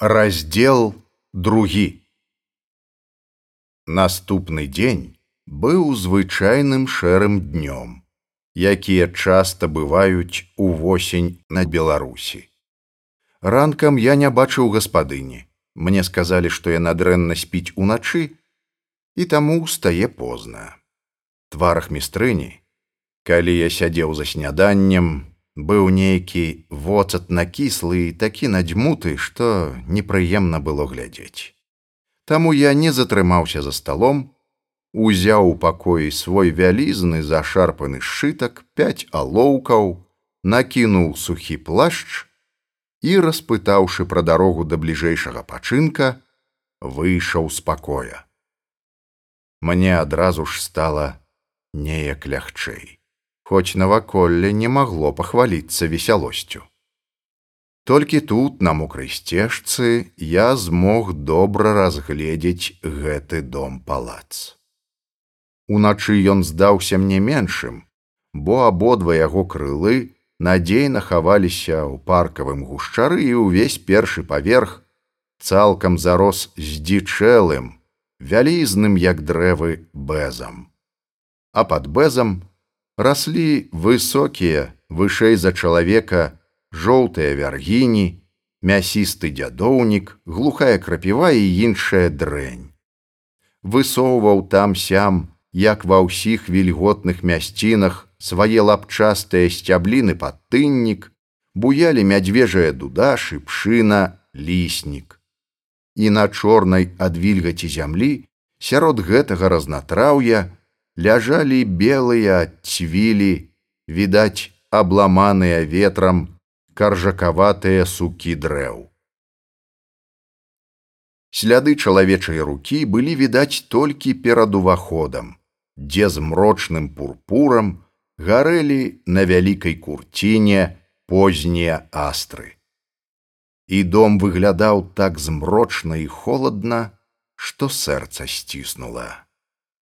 Раздел другі. Наступны дзень быў звычайным шэрым днём, якія часта бываюць увосень на Беларусі. Ранкам я не бачыў гаспадыні. Мне сказалі, што яна дрэнна спіць уначы і таму стае позна. Тварах містрыні, калі я сядзеў за сняданнем, быў нейкі воцат накіслы і такі надзьмуты, што непрыемна было глядзець. Таму я не затрымаўся за сталом, узяў у пакоі свой вялізны зашарпаны сшытак пяць алоўкаў, накінуў сухі плашч і, распытаўшы пра дарогу да бліжэйшага пачынка, выйшаў з пакоя. Мне адразу ж стала неяк лягчэй хоць наваколле не магло пахваліцца весялосцю. Толькі тут, на мокрай сцежцы, я змог добра разгледзець гэты дом палац. Уначы ён здаўся мне меншым, бо абодва яго крылы надзейна хаваліся ў паркавым гушчары і ўвесь першы паверх цалкам зарос здзічэлым, вялізным як дрэвы бэзам. А пад бэзам раслі высокія вышэй за чалавека жоўтыя вяргіні мясісты дзядоўнік глухая крапіва і іншая дрэнь. Высоўваў там сям як ва ўсіх вільготных мясцінах свае лапчастыя сцябліны падтыннік буялі мядзвежая дуда шыпшына ліснік. І на чорнай ад вільгаці зямлі сярод гэтага разнатраўя ляжалі белыя цвілі, відаць, абламаныя ветрам каржакаватыя сукі дрэў. Сляды чалавечай рукі былі відаць толькі перад уваходам, дзе змрочным пурпурам гарэлі на вялікай курціне познія астры. І дом выглядаў так змрочна і холодна, што сэрца сціснула.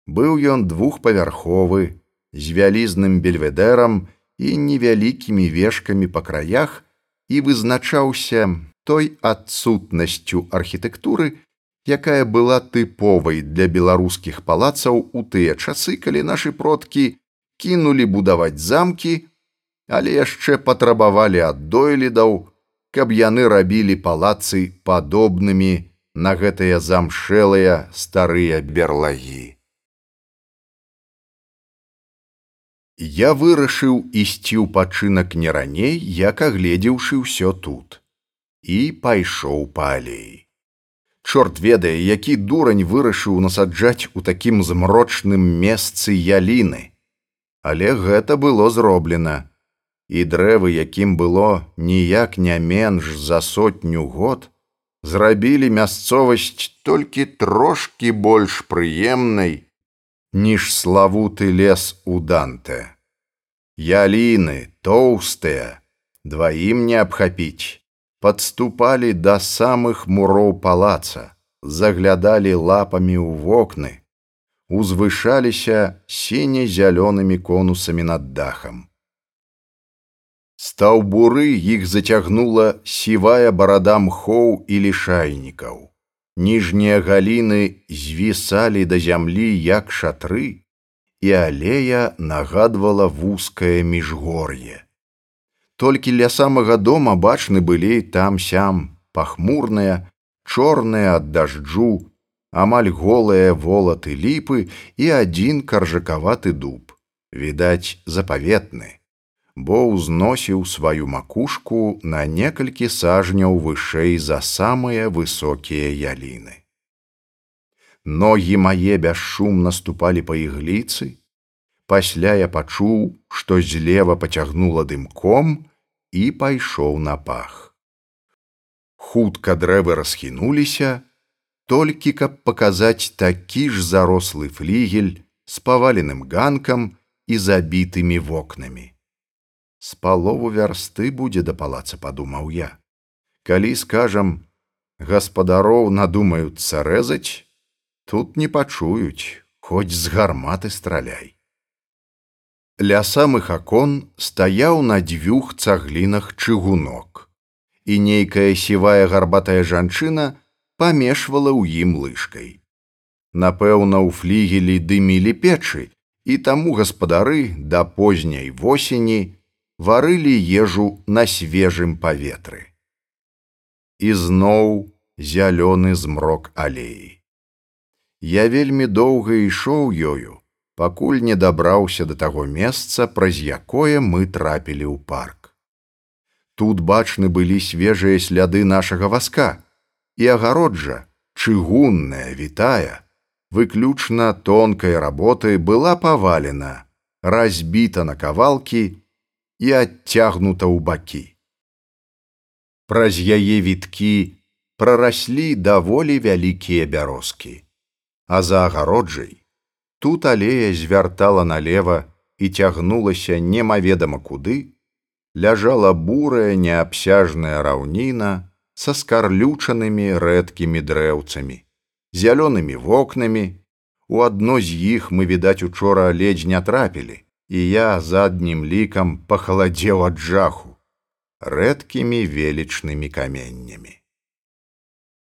Быў ён двухпавярховы, з вялізным бельведэрам і невялікімі вешкамі па краях і вызначаўся той адсутнасцю архітэктуры, якая была тыповай для беларускіх палацаў у тыя часы, калі нашы продкі кінулі будаваць замкі, але яшчэ патрабавалі ад дойлідаў, каб яны рабілі палацы падобнымі на гэтыя замшэлыя старыя берлагі. Я вырашыў ісці ў пачынак не раней, як агледзеўшы ўсё тут і пайшоў па алеі. Чорт ведае, які дурань вырашыў насаджаць у такім змрочным месцы яліны. Але гэта было зроблена. І дрэвы, якім было ніяк не менш за сотню год, зрабілі мясцовасць толькі трошкі больш прыемнай, ніж славуты лес у данте. Яліны тоўстыя, дваім не абхапіць, падступалі да самых муроў палаца, заглядалі лапамі ў вокны, узвышаліся сіне-зялёнымі конусамі над дахам. Стаўбуры іх зацягнула сівая барада мхоў і лішайнікаў ніжнія галіны звісалі да зямлі як шатры, і алея нагадвала вузкае міжгор'е. Толькі ля самага дома бачны былі там сям пахмурныя, чорныя ад дажджу, амаль голыя волаты ліпы і адзін каржакаваты дуб, відаць, запаветны бо ўзносіў сваю макушку на некалькі сажняў вышэй за самыя высокія яліны. Ногі мае бясшум наступалі па ігліцы, пасля я пачуў, што злева пацягнула дымком і пайшоў на пах. Хутка дрэвы расхінуліся, толькі каб паказаць такі ж зарослы флігель з паваленым ганкам і забітымі вокнамі. З палову вярсты будзе да палаца падумаў я. Калі скажам гаспадароў надумаюцца рэзаць тут не пачуюць хоць з гарматы страляй ля самых акон стаяў на дзвюх цаглінах чыгунок і нейкая сівая гарбатая жанчына памешвала ў ім лыжкай. Напэўна, у флігелі дымілі печы, і таму гаспадары да позняй восені варылі ежу на свежым паветры. І зноў зялёны змрок алеі. Я вельмі доўга ішоў ёю, пакуль не дабраўся да таго месца, праз якое мы трапілі ў парк. Тут бачны былі свежыя сляды нашага васка, і агароджа, чыгунная, вітая, выключна тонкай работы была павалена, разбіта на кавалкі і адцягнута ў бакі. Праз яе віткі прараслі даволі вялікія бярозкі, а за агароджай. Тут алея звяртала налево і цягнулася немаведама куды, ляжала бурая неабсяжная раўніна са скарлючанымі рэдкімі дрэўцамі зялёнымі вокнамі. У адно з іх мы відаць учора ледзь не трапілі і я заднім лікам пахаладзеў ад жаху рэдкімі велічнымі каменнямі.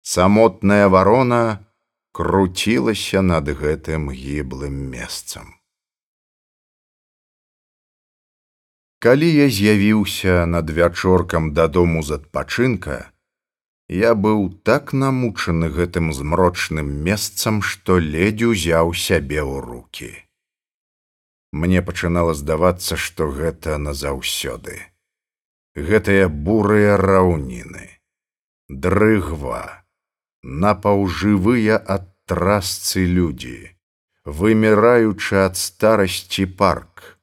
Самотная варона круцілася над гэтым гіблым месцам калі я з'явіўся над вячоркам дадому з адпачынка Я быў так намучаны гэтым змрочным месцам, што ледзь узяў сябе ў руки. Мне пачынала здавацца, што гэта назаўсёды. Гэтыя бурыя раўніны, дрыгва, напаўжывыя ад трасцы людзі, выміраючы ад старасці парк.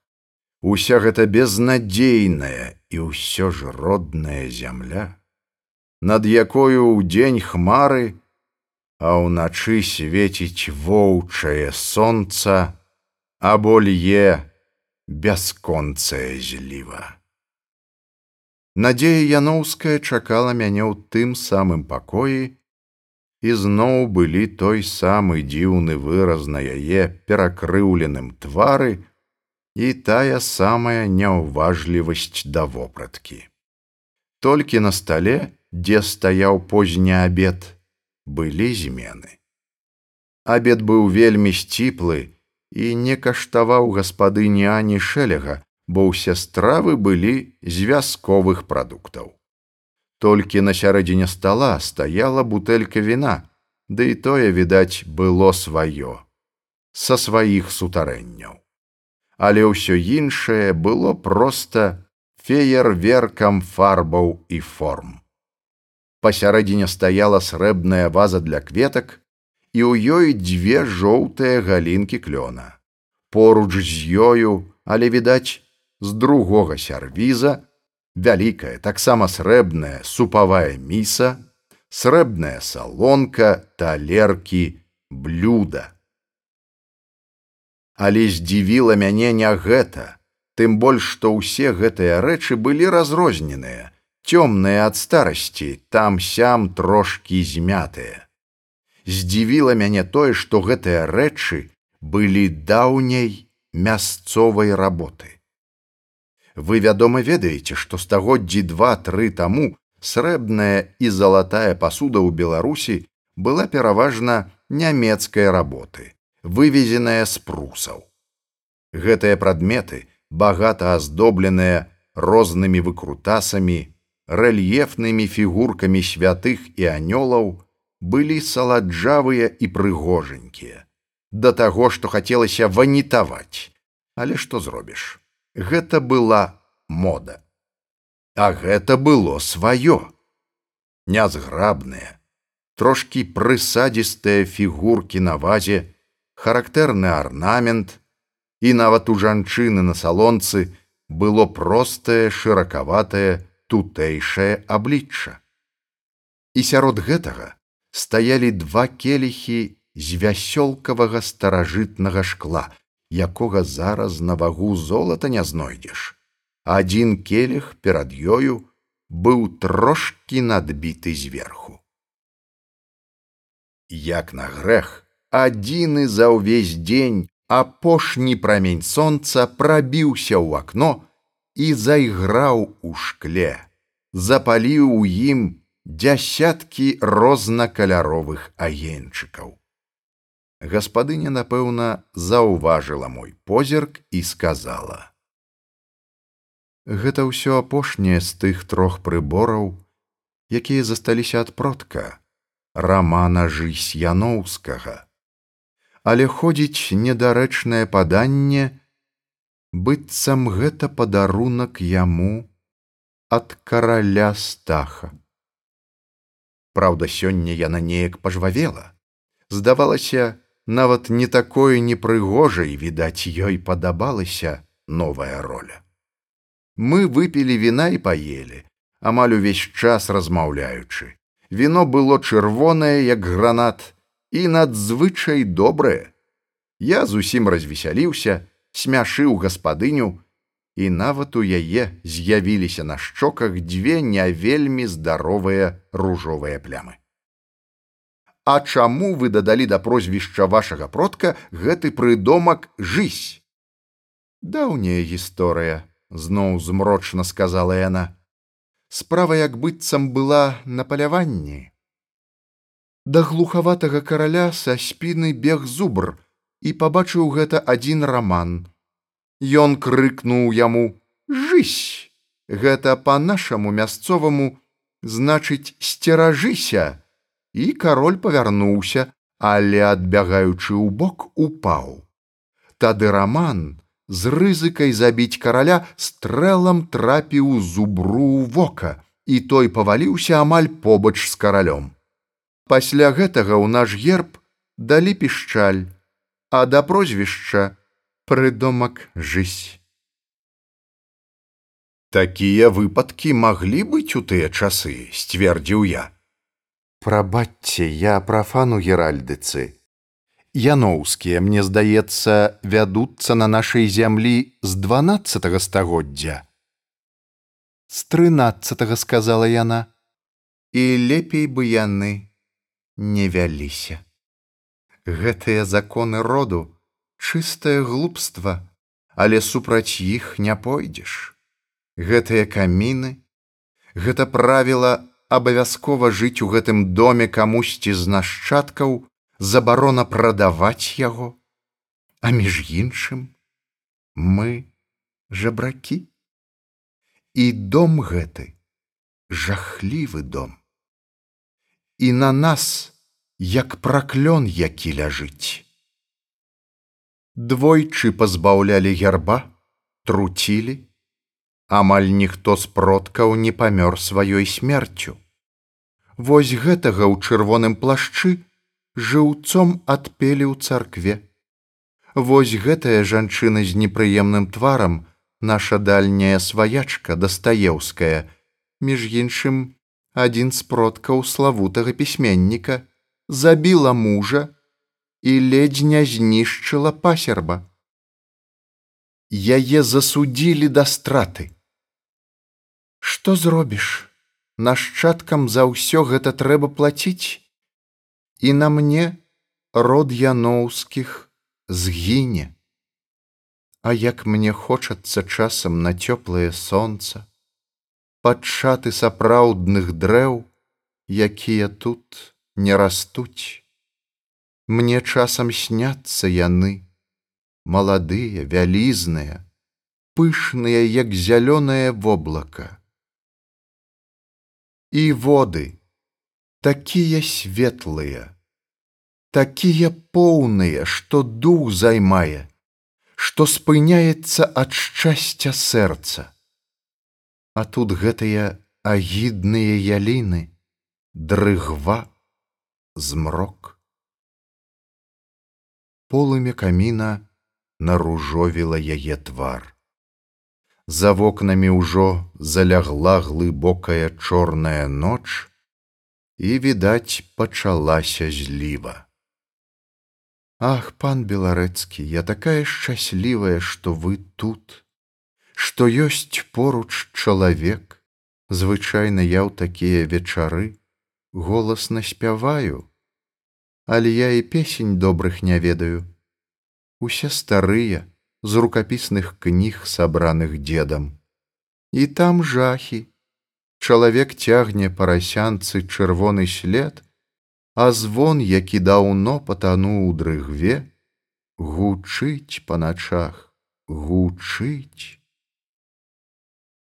Уся гэта безнадзейная і ўсё ж родная зямля над якою ў дзень хмары, а ўначы свеціць воўчае сонца, або лье бясконцае зліва. Надзея Яноўская чакала мяне ў тым самым пакоі, і зноў былі той самы дзіўны выраз на яе перакрыўленым твары і тая самая няўважлівасць да вопраткі. Толькі на стале дзе стаяў позні абед, былі змены. Абед быў вельмі сціплы і не каштаваў гаспадыні ані шэлега, бо ўсе стравы былі з вясковых прадуктаў. Толькі на сярэдзіне стала стаяла бутэлька віна, ды і тое, відаць, было сваё, са сваіх сутарэнняў. Але ўсё іншае было проста феерверкам фарбаў і форм пасярэдзіне стаяла срэбная ваза для кветак і ў ёй дзве жоўтыя галінкі клёна поруч з ёю але відаць з другога сярвіза вялікая таксама срэбная супавая міса срэбная салонка талеркі блюда але здзівіла мяне не гэта тым больш што ўсе гэтыя рэчы былі разрозненыя цёмныя ад старасці, там сям трошкі змятыя. Здзівіла мяне тое, што гэтыя рэчы былі даўняй мясцовай работы. Вы, вядома, ведаеце, што стагоддзі два-тры таму срэбная і залатая пасуда ў Беларусі была пераважна нямецкай работы, вывезеная з прусаў. Гэтыя прадметы, багата аздобленыя рознымі выкрутасамі, рэльефнымі фігуркамі святых і анёлаў былі саладжавыя і прыгожанькія. Да таго што хацелася ванітаваць. Але што зробіш гэта была мода а гэта было сваё нязграбныя трошкі прысадзістыя фігуркі на вазе характэрны арнамент і нават у жанчыны на салонцы было простае шыракаватае тутэйшае аблічча. І сярод гэтага стаялі два келіхі з вясёлкавага старажытнага шкла, якога зараз на вагу золата не знойдзеш. Адзін келіх перад ёю быў трошкі надбіты зверху. Як на грэх, адзіны за ўвесь дзень апошні прамень сонца прабіўся ў акно, і зайграў у шкле. запаліў у ім дзясяткі рознакаляровых агеньчыкаў. Гаспадыня, напэўна, заўважыла мой позірк і сказала: « Гэта ўсё апошняе з тых трох прыбораў, якія засталіся ад продка рамана жысь яноўскага. Але ходзіць недарэчнае паданне, быццам гэта падарунак яму ад караля стаха. Праўда, сёння яна неяк пажвавела. Здавалася, нават не такое непрыгожай, відаць, ёй падабалася новая роля. Мы выпілі віна і паелі, амаль увесь час размаўляючы. Віно было чырвонае, як гранат, і надзвычай добрае. Я зусім развесяліўся, смяшыў гаспадыню, і нават у яе з'явіліся на шчоках дзве не вельмі здаровыя ружовыя плямы. А чаму вы дадалі да прозвішча вашага продка гэты прыдомак жысь? Даўняя гісторыя, зноў змрочна сказала яна. Справа як быццам была на паляванні. Да глухаватага караля са спіны бег зубр і пабачыў гэта адзін раман. Ён крыкнуў яму: «Жысь! Гэта па-нашаму мясцоваму, значыць, сцеражыся, і кароль павярнуўся, але адбягаючы ў бок упаў. Тады раман з рызыкай забіць караля стрэлам трапіў зубру ў вока, і той паваліўся амаль побач з каралём. Пасля гэтага ў наш герб далі пішчаль, а да прозвішча прыдомак жысь. Такія выпадкі маглі быць у тыя часы, сцвердзіў я. Прабачце, я прафану геральдыцы. Яноўскія, мне здаецца, вядуцца на нашай зямлі з дванаццатого стагоддзя. З трынаццатого сказала яна, і лепей бы яны не вяліся. Гэтыя законы роду чыстае глупства, але супраць іх не пойдзеш. Гэтыя каміны, гэта правіла абавязкова жыць у гэтым доме камусьці з нашчадкаў забарона прадаваць яго. А між іншым мы жабракі. І дом гэты жахлівы дом. І на нас як праклён які ляжыць. Двойчы пазбаўлялі герба труцілі амаль ніхто з продкаў не памёр сваёй смерцю. Вось гэтага ў чырвоным плашчы жыўцом адпелі ў царкве. Вось гэтая жанчына з непрыемным тварам, наша дальняя сваячка дастаеўская, між іншым, адзін з продкаў славутага пісьменніка забіла мужа і ледзь не знішчыла пасерба. Яе засудзілі да страты. Што зробіш? Нашчадкам за ўсё гэта трэба плаціць. І на мне род яноўскіх згіне. А як мне хочацца часам на цёплае сонца, падчаты сапраўдных дрэў, якія тут не растуць. Мне часам сняцца яны, маладыя, вялізныя, пышныя, як зялёнае воблака і воды такія светлыя, такія поўныя, што дух займае, што спыняецца ад шчасця сэрца. А тут гэтыя агідныя яліны, дрыгва, змрок. Полымя каміна наружовіла яе твар. За вокнамі ўжо залягла глыбокая чорная ноч, і, відаць, пачалася зліва. Ах, пан беларэцкі, я такая шчаслівая, што вы тут, што ёсць поруч чалавек, звычайна я ў такія вечары голасна спяваю, але я і песень добрых не ведаю. Усе старыя, з рукапісных кніг сабраных дзедам і там жахі Чалавек цягне парасянцы чырвоны след, а звон, які даўно патануў у дрыгве, гучыць па начах, гучыць.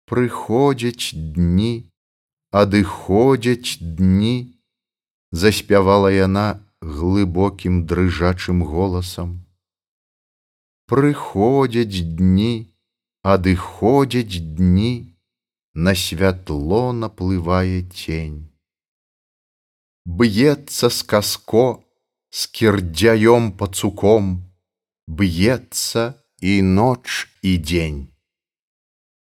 Прыходзяць дні, адыходзяць дні, заспявала яна глыбокім дрыжачым голасам. Прыходзяць дні, адыходзяць дні, на святло наплывае тень. Б'ецца з каско з кірдзяём пацуком, б'ецца і ноч і дзень.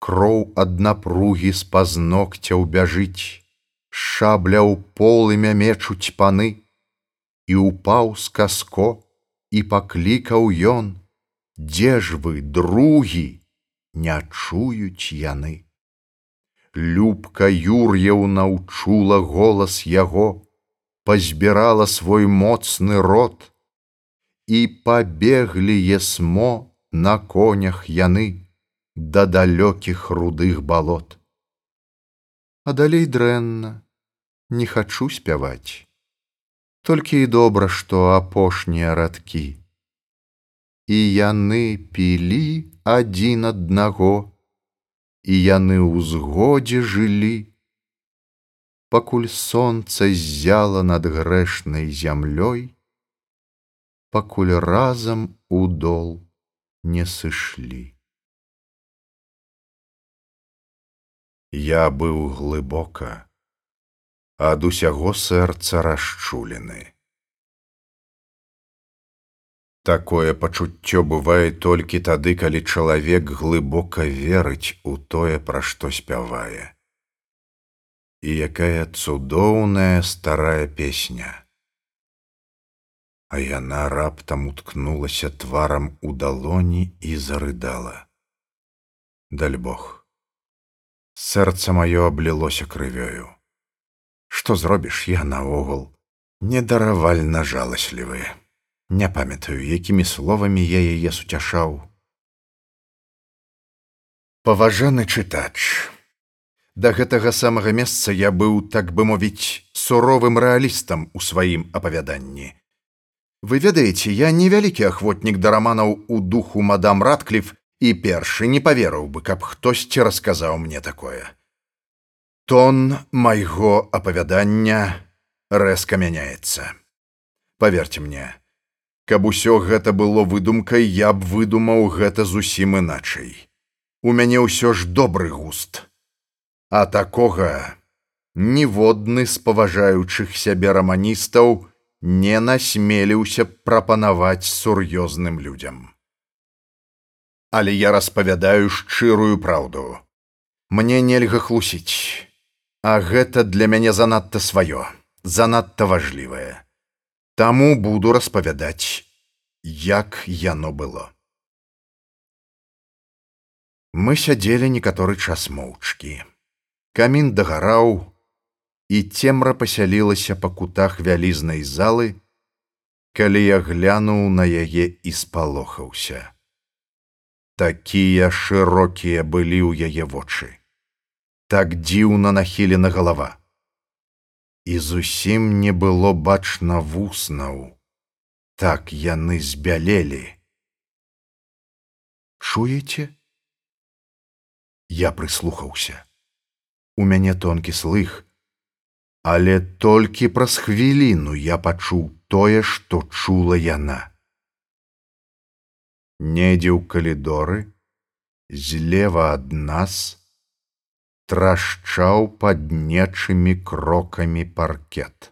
Кроў ад напругі з пазногцяў бяжыць, шабля ў полымя мечуць паны, і упаў з каско і паклікаў ён, Дзе ж вы, другі, не чуюць яны. Любка Юр'еўна ўчула голас яго, пазбірала свой моцны рот, і пабеглі есмо на конях яны да далёкіх рудых балот. А далей дрэнна, не хачу спяваць, толькі і добра, што апошнія радкі. І яны пілі адзін аднаго, і яны ў згодзе жылі. Пакуль сонца ззяла над грэшнай зямлёй, пакуль разам у дол не сышлі. Я быў глыбока, ад усяго сэрца расчулены. Такое пачуццё бывае толькі тады, калі чалавек глыбока верыць у тое, пра што спявае. І якая цудоўная старая песня. А яна раптам уткнулася тварам у далоні і зарыдала. Даль Бог. Сэрца маё аблілося крывёю. Што зробіш я наогул, недаравальна жаласлівыя. Не памятаю, якімі словамі я яе суцяшаў. Паважаны чытач. Да гэтага самага месца я быў, так бы мовіць, суровым рэалістам у сваім апавяданні. Вы ведаеце, я невялікі ахвотнік да раманаў у духу мадам Радкліф і першы не паверыў бы, каб хтосьці расказаў мне такое. Тон майго апавядання рэзка мяняецца. Паверьте мне, Каб усё гэта было выдумкай, я б выдумаў гэта зусім іначай. У мяне ўсё ж добры густ. А такога ніводны з паважаючых сябе раманістаў не насмеліўся прапанаваць сур'ёзным людзям. Але я распавядаю шчырую праўду. Мне нельга хлусіць, А гэта для мяне занадта сваё, занадта важлівае. Таму буду распавядаць, як яно было. Мы сядзелі некаторы час моўчкі. Камін дагараў, і цемра пасялілася па кутах вялізнай залы, калі я глянуў на яе і спалохаўся. Такія шырокія былі ў яе вочы. Так дзіўна нахілена галава і зусім не было бачна вуснаў, так яны збялелі. Чуеце? Я прыслухаўся. У мяне тонкі слых, але толькі праз хвіліну я пачуў тое, што чула яна. Недзе ў калідоры, злева ад нас, трашчаў пад нечымі крокамі паркет.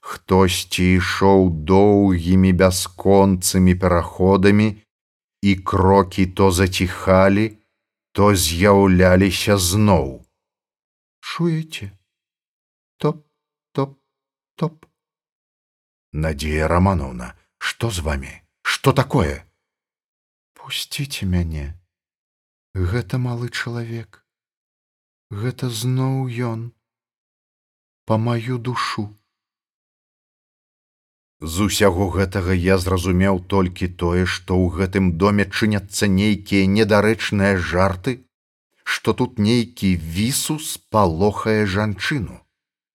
Хтосьці ішоў доўгімі бясконцымі пераходамі, і крокі то заціхалі, то з'яўляліся зноў. Чуеце? топ топ топ Надзея романовна что з вами что такое пусціце мяне гэта малы чалавек гэта зноў ён па маю душу. З усяго гэтага я зразумеў толькі тое, што ў гэтым доме чыняцца нейкія недарэчныя жарты, што тут нейкі вісус палохае жанчыну.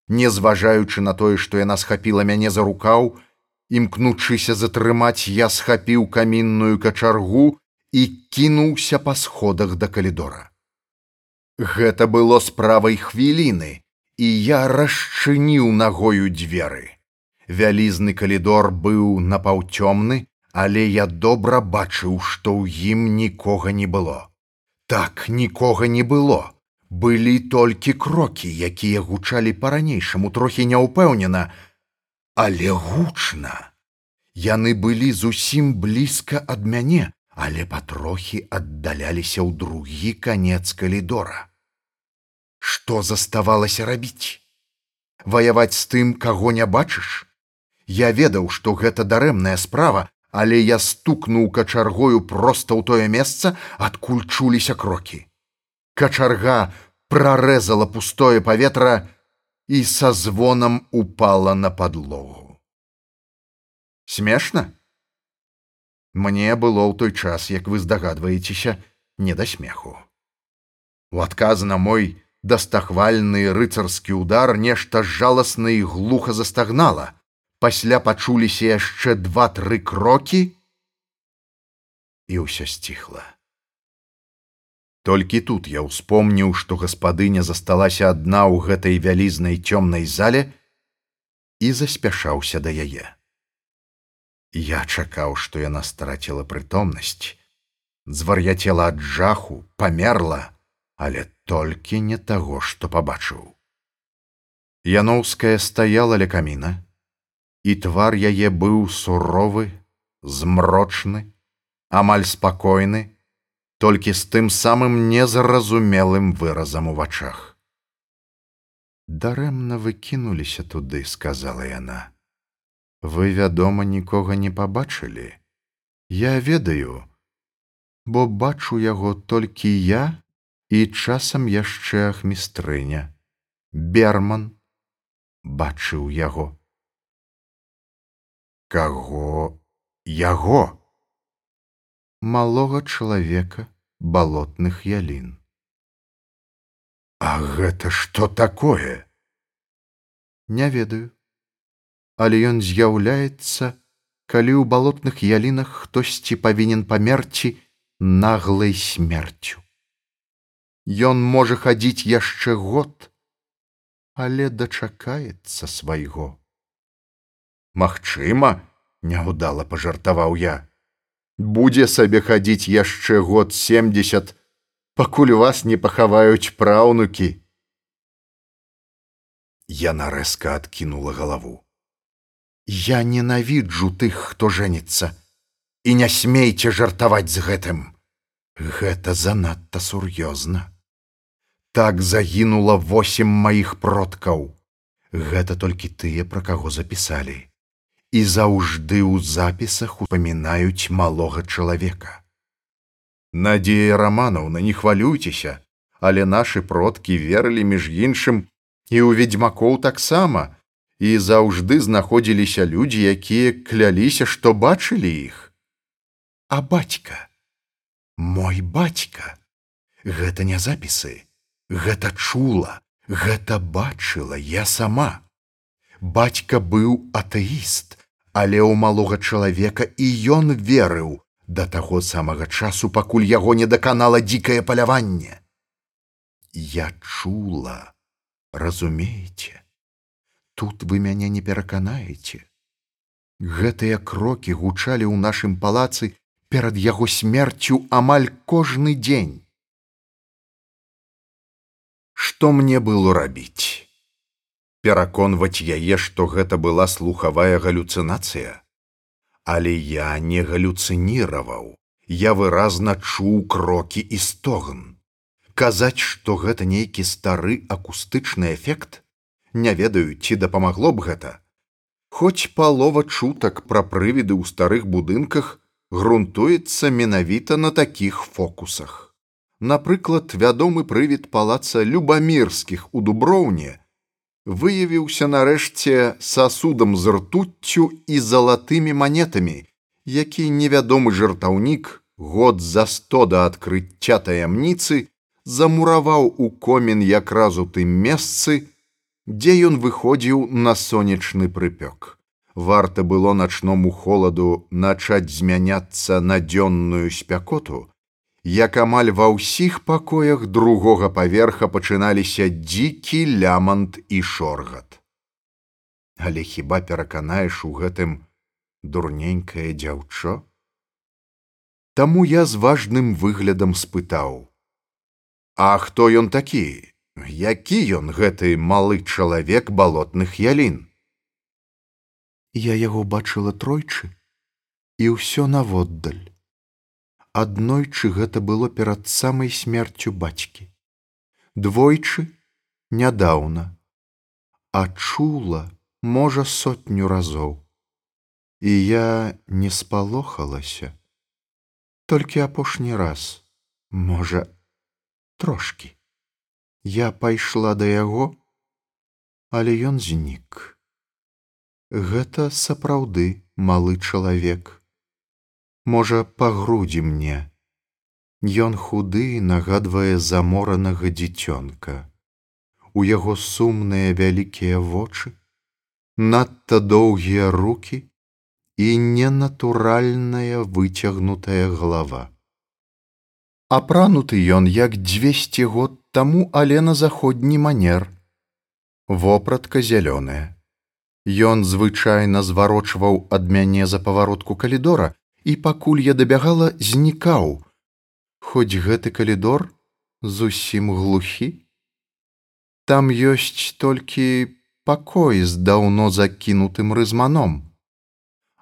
Не зважаючы на тое, што яна схапіла мяне за рукаў, імкнучыся затрымаць, я схапіў камінную качаргу і кінуўся па сходах да калідора. Гэта было справай хвіліны, і я расчыніў нагою дзверы. Вялізны калідор быў напаўцёмны, але я добра бачыў, што ў ім нікога не было. Так нікога не было. Былі толькі крокі, якія гучалі па-ранейшаму трохі няўпэўнена, але гучна. Яны былі зусім блізка ад мяне, але патрохі аддаляліся ў другі канец калідора. Што заставалася рабіць? Ваяваць з тым, каго не бачыш? Я ведаў, што гэта дарэмная справа, але я стукнуў качаргою проста ў тое месца, адкуль чуліся крокі. Качарга прарэзала пустое паветра і са звонам упала на падлогу. Смешна? Мне было ў той час, як вы здагадваецеся, не да смеху. У адказ на мой дастахвальны рыцарскі удар нешта жаласна і глуха застагнала. Пасля пачуліся яшчэ два-тры крокі, і ўсё сціхла. Толькі тут я ўспомніў, што гаспадыня засталася адна ў гэтай вялізнай цёмнай зале і заспяшаўся да яе. Я чакаў, што яна страціла прытомнасць, звар'яцела ад жаху, памерла, але толькі не таго, што пабачыў. Яноўская стаяла ля каміна, і твар яе быў суровы, змрочны, амаль спакойны, толькі з тым самым незразумелым выразам у вачах. Дарэмна выкінуліся туды, сказала яна. Вы, вядома, нікога не пабачылі. Я ведаю, бо бачу яго толькі я і часам яшчэ ахмістрыня. Берман бачыў яго. Каго? Яго? Малога чалавека балотных ялін. А гэта што такое? Не ведаю але ён з'яўляецца калі ў балотных ялінах хтосьці павінен памерці наглай смерцю Ён можа хадзіць яшчэ год, але дачакаецца свайго. Магчыма, няўдала пажартаваў я. Будзе сабе хадзіць яшчэ год семьдесят, пакуль вас не пахаваюць праўнукі. Яна рэзка адкінула галаву. Я ненавіджу тых, хто жэніцца, і не смейце жартаваць з гэтым. Гэта занадта сур'ёзна. Так загінула восем маіх продкаў. Гэта толькі тыя, пра каго запісалі. І заўжды ў запісах упамінаюць малога чалавека. Надзея раманаўна, не хвалюйцеся, але нашы продкі верылі між іншым і ў ведзьмакоў таксама, і заўжды знаходзіліся людзі, якія кляліся, што бачылі іх. А бацька, мой бацька, гэта не запісы, Гэта чула, гэта бачыла я сама. Бацька быў атэіст, але ў малога чалавека і ён верыў да таго самага часу, пакуль яго не даканала дзікае паляванне. Я чула, разумееце, тут вы мяне не пераканаеце. Гэтыя крокі гучалі ў нашым палацы перад яго смерцю амаль кожны дзень. Што мне было рабіць? Пераконваць яе што гэта была слухавая галюцынацыя? Але я не галюцыніраваў. Я выразна чуў крокі і стогн. Казаць што гэта нейкі стары акустычны эфект не ведаю ці дапамагло б гэта. Хоць палова чутак пра прывіды ў старых будынках грунтуецца менавіта на такіх фокусах. Напрыклад, вядомы прывід палаца любамірскіх у дуброўне выявіўся нарэшце сасудам з ртуццю і залатымі манетамі, які невядомы жартаўнік год за сто да адкрыцця таямніцы замураваў у комін якраз у тым месцы, дзе ён выходзіў на сонечны прыпёк. Варта было начному холаду начаць змяняцца на дзённую спякоту, як амаль ва ўсіх пакоях другога паверха пачыналіся дзікі лямант і шоргат. Але хіба пераканаеш у гэтым дурненькае дзяўчо? Таму я з важным выглядам спытаў: « А хто ён такі? Які ён гэты малы чалавек балотных ялін? Я яго бачыла тройчы і ўсё наводдаль. Аднойчы гэта было перад самай смерцю бацькі. Двойчы нядаўна, а чула, можа сотню разоў. І я не спалохалася, толькі апошні раз, можа, трошки. Я пайшла да яго, але ён знік. Гэта сапраўды малы чалавек. Можа, па грудзі мне. Ён худы нагадвае заморанага дзіцёнка. У яго сумныя вялікія вочы, надта доўгія руки і ненатуральная выцягнутая галава. Апрануты ён як дзвесце год таму, але на заходні манер. Вопратка зялёная. Ён звычайна зварочваў ад мяне за паваротку калідора і пакуль я дабягала знікаў. Хоць гэты калідор зусім глухі. Там ёсць толькі пакой з даўно закінутым рызманом.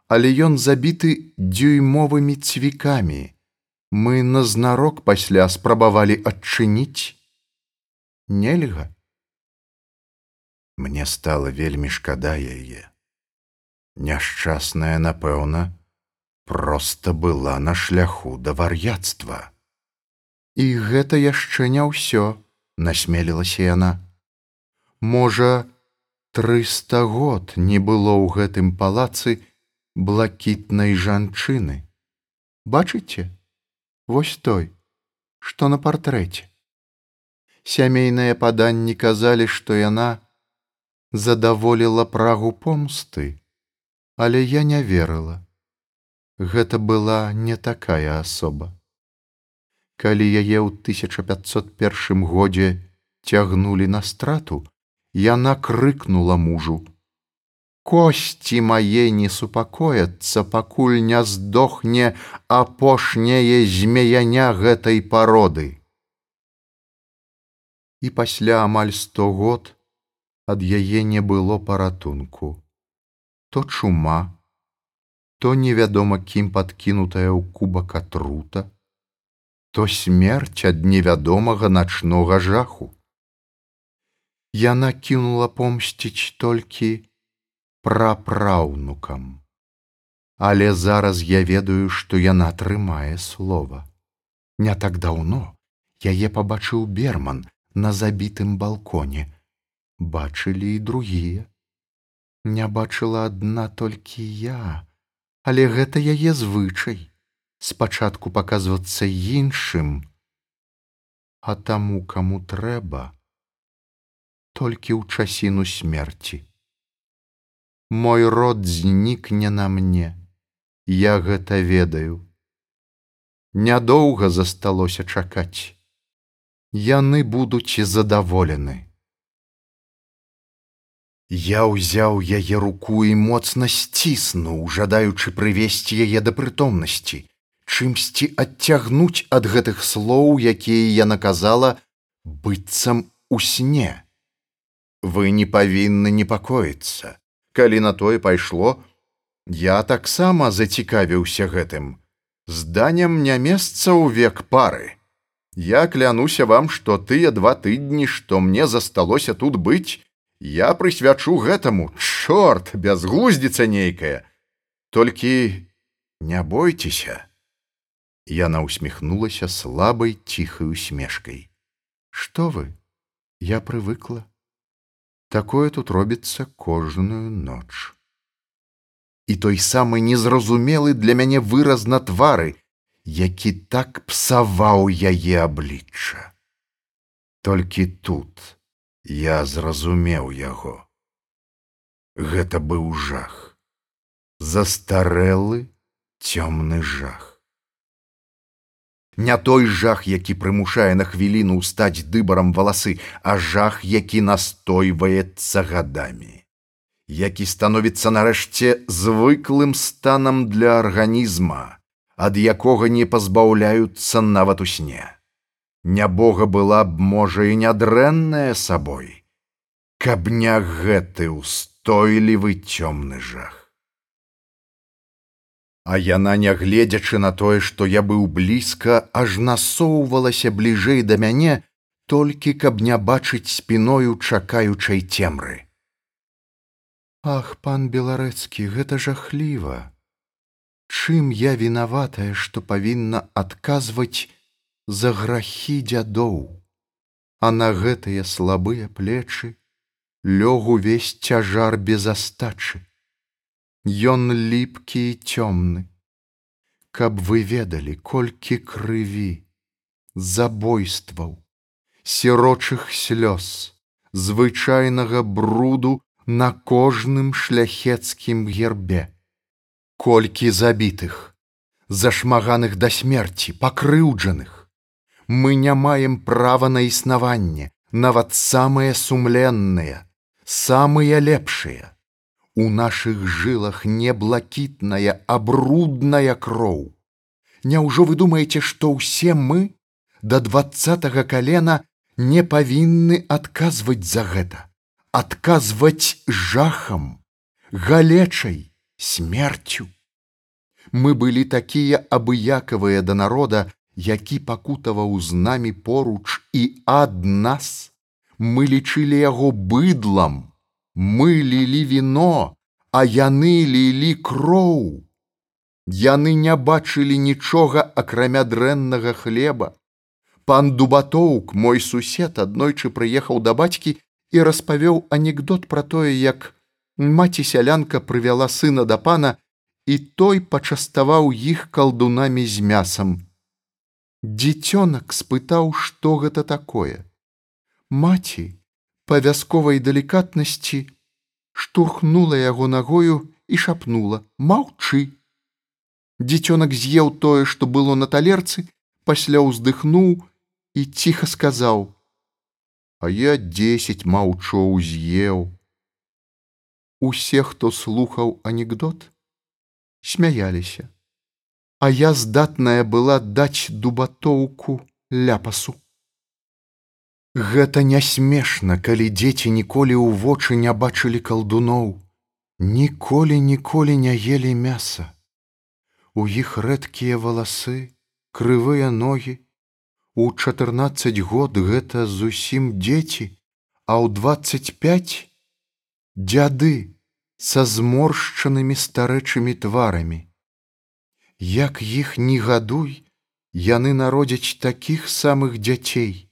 Але ён забіты дзюймовымі цвікамі. Мы назнарок пасля спрабавалі адчыніць. Нельга. Мне стала вельмі шкада яе. Няшчасная, напэўна, проста была на шляху да вар'яцтва. І гэта яшчэ не ўсё, насмелілася яна. Можа, трыста год не было ў гэтым палацы блакітнай жанчыны. Бачыце, вось той, што на партрэце. Сямейныя паданні казалі, што яна, задаволіла прагу помсты, але я не верыла. Гэта была не такая асоба. Калі яе ў 1501 годзе цягнулі на страту, яна крыкнула мужу: « Косці мае не супакояцца, пакуль не здохне апошняе змеяня гэтай пароды. І пасля амаль сто год, ад яе не было паратунку. То чума, то невядома кім падкінутая ў кубак атрута, то смерць ад невядомага начнога жаху. Яна кінула помсціць толькі прапраўнукам. Але зараз я ведаю, што яна трымае слова. Не так даўно яе пабачыў берман на забітым балконе, бачылі і другія. Не бачыла адна толькі я, але гэта яе звычай спачатку паказвацца іншым, а таму, каму трэба, толькі ў часіну смерці. Мой род знікне на мне, я гэта ведаю. Нядоўга засталося чакаць. Яны будуць задаволены. Я ўзяў яе руку і моцна сціснуў, жадаючы прывесці яе да прытомнасці, чымсьці адцягнуць ад гэтых слоў, якія я наказала быццам у сне. Вы не павінны непакоіцца. Калі на тое пайшло, я таксама зацікавіўся гэтым. Зданнем не месца ў век пары. Я клянуся вам, што тыя два тыдні, што мне засталося тут быць, я прысвячу гэтаму. Чорт бязглуздзіца нейкая! Толькі не бойцеся. Яна усміхнулася слабай ціхай усмешкай. Что вы? Я прывыкла. Такое тут робіцца кожную ноч. І той самы незразумелы для мяне выраз на твары які так псаваў яе аблічча Толькі тут я зразумеў яго. Гэта быў жах. Застарэлы цёмны жах. Не той жах, які прымушае на хвіліну стаць дыбарам валасы, а жах, які настойваецца гадамі, які становіцца нарэшце звыклым станам для арганізма, ад якога не пазбаўляюцца нават у сне. Нябога была б, можа, і нядрэнная сабой, каб не гэты устойлівы цёмны жах. А яна, нягледзячы на тое, што я быў блізка, аж насоўвалася бліжэй да мяне, толькі каб не бачыць спіною чакаючай цемры. Ах, пан беларэцкі, гэта жахліва. Чым я вінаватая, што павінна адказваць за грахі дзядоў, А на гэтыя слабыя плечы лёг увесь цяжар без астачы. Ён ліпкі і цёмны, Каб вы ведалі, колькі крыві, забойстваў, сірочых слёз, звычайнага бруду на кожным шляхецкім гербе, колькі забітых, зашмаганых да смерці, пакрыўджаных. Мы не маем права на існаванне, нават самыя сумленныя, самыя лепшыя. У нашых жылах не блакітная, а брудная кроў. Няўжо вы думаеце, што ўсе мы да двадцатого калена не павінны адказваць за гэта, адказваць жахам, галечай, смерцю. Мы былі такія абыякавыя да народа, які пакутаваў з намі поруч і ад нас, мы лічылі яго быдлам, Мы лілі віно, а яны лілі кроў. Яны не бачылі нічога, акрамя дрэннага хлеба. Пан Дубатоўк, мой сусед, аднойчы прыехаў да бацькі і распавёў анекдот пра тое, як маці сялянка прывяла сына да пана, і той пачаставаў іх калдунамі з мясам. Дзіцёнак спытаў, што гэта такое. Маці, па вясковай далікатнасці штурхнула яго нагою і шапнула маўчы. Дзіцёнак з'еў тое, што было на талерцы, пасля ўздыхнуў і ціха сказаў: « А я дзесяць маўчоў з'еў. Усе, хто слухаў анекдот, смяяліся, А я здатная была даць дубатоўку ляпасу. Гэта не смешна, калі дзеці ніколі ў вочы не бачылі калдуноў, ніколі ніколі не елі мяса. У іх рэдкія валасы, крывыя ногі. У чатырнаццаць год гэта зусім дзеці, а ў двадцать пять дзяды са зморшчанымі старэчымі тварамі. Як іх не гадуй, яны народзяць такіх самых дзяцей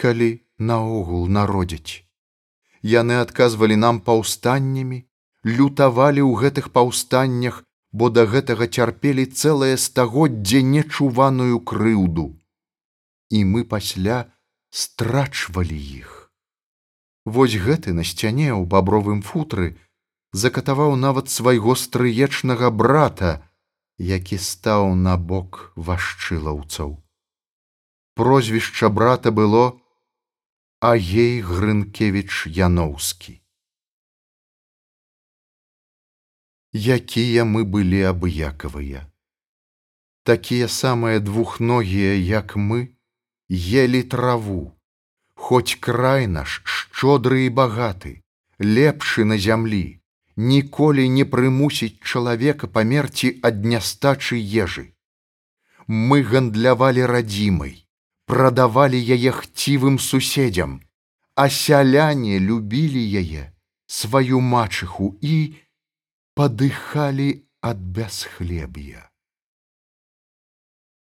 калі наогул народзяць. Яны адказвалі нам паўстаннямі, лютавалі ў гэтых паўстаннях, бо да гэтага цярпелі цэлае стагоддзе нечуваную крыўду. І мы пасля страчвалі іх. Вось гэты на сцяне ў бабровым футры закатаваў нават свайго стрыечнага брата, які стаў на бок вашчылаўцаў. Прозвішча брата было Агей Грынкевич Яноўскі. Якія мы былі абыякавыя. Такія самыя двухногія, як мы, елі траву, Хоць край наш шчодры і багаты, лепшы на зямлі, ніколі не прымусіць чалавека памерці ад нястачы ежы. Мы гандлявалі радзімай, прадавалі яе хцівым суседзям, а сяляне любілі яе сваю мачыху і падыхалі ад бясхлеб'я.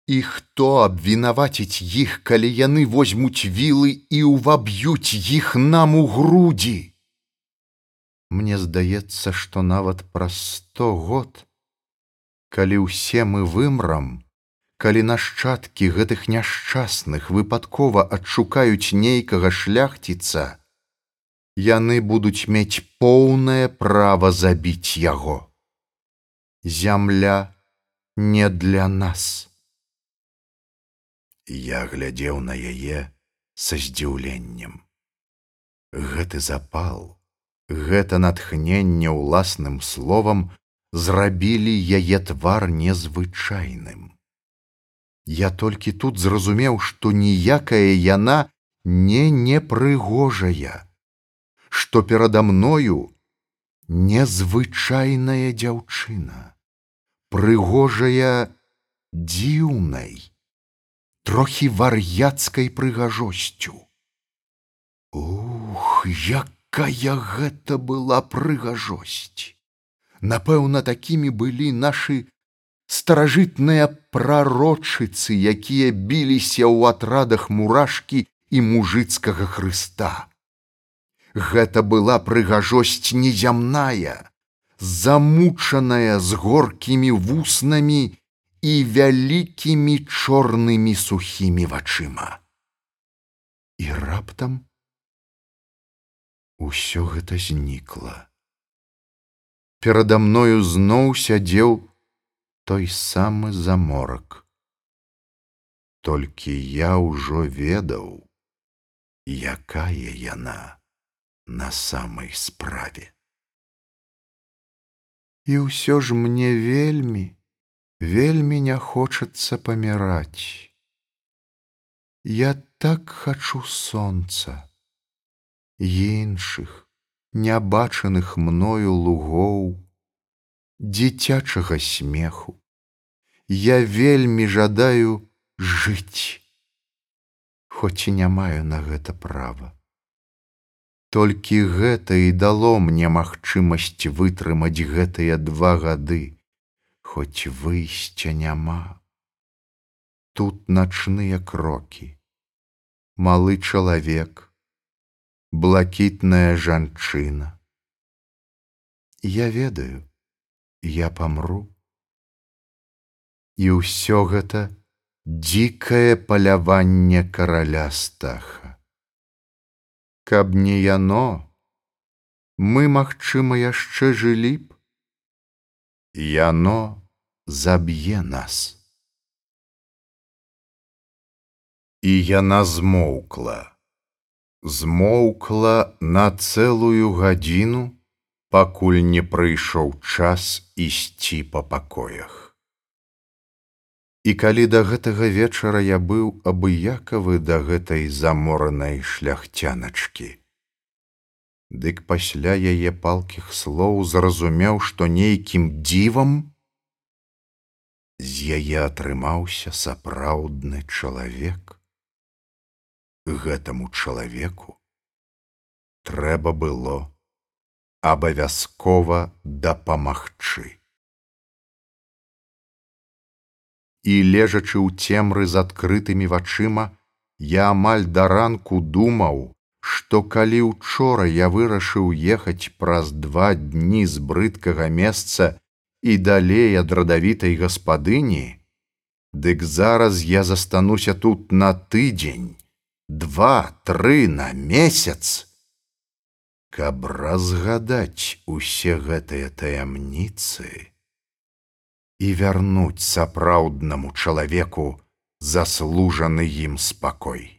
І хто абвінаваціць іх, калі яны возьмуць вілы і ўваб'юць іх нам у грудзі? Мне здаецца, што нават праз сто год, калі ўсе мы вымрам, калі нашчадкі гэтых няшчасных выпадкова адшукаюць нейкага шляхціца, яны будуць мець поўнае права забіць яго. Зямля не для нас. Я глядзеў на яе са здзіўленнем. Гэты запал, гэта натхненне ўласным словам зрабілі яе твар незвычайным. Я толькі тут зразумеў, што ніякая яна не непрыгожая, што перада мною незвычайная дзяўчына, прыгожая дзіўнай, трохі вар'яцкай прыгажосцю. Ух, якая гэта была прыгажосць! Напэўна, такімі былі нашы старажытныя прарочыцы, якія біліся ў атрадах мурашкі і мужыцкага хрыста. Гэта была прыгажосць незямная, замучаная з горкімі вуснамі і вялікімі чорнымі сухімі вачыма. І раптам, Усё гэта знікла. Перада мною зноў сядзеў той самы заморак. Толькі я ўжо ведаў, якая яна на самай справе. І ўсё ж мне вельмі, вельмі не хочацца паміраць. Я так хачу сонца іншых нябачаных мною лугоў дзіцячага смеху. Я вельмі жадаю жыць хоць і не маю на гэта права. Толькі гэта і дало мне магчымасць вытрымаць гэтыя два гады хоць выйсця няма тут начныя крокі малы чалавек блакітная жанчына. Я ведаю, я памру. І ўсё гэта дзікае паляванне караля стаха. Каб не яно, мы, магчыма, яшчэ жылі б, Яно заб'е нас. І яна змоўкла змоўкла на цэлую гадзіну, пакуль не прыйшоў час ісці па пакоях. І калі да гэтага вечара я быў абыякавы да гэтай заморанай шляхцяначкі. Дык пасля яе палкіх слоў зразумеў, што нейкім дзівам з яе атрымаўся сапраўдны чалавек гэтаму чалавеку трэба было абавязкова дапамагчы. І лежачы ў цемры з адкрытымі вачыма, я амаль да ранку думаў, што калі учора я вырашыў ехаць праз два дні з брыдкага месца і далей ад радавітай гаспадыні, дык зараз я застануся тут на тыдзень два тры на месяц каб разгадаць усе гэтыя таямніцы і вярнуць сапраўднаму чалавеку заслужаны ім спакой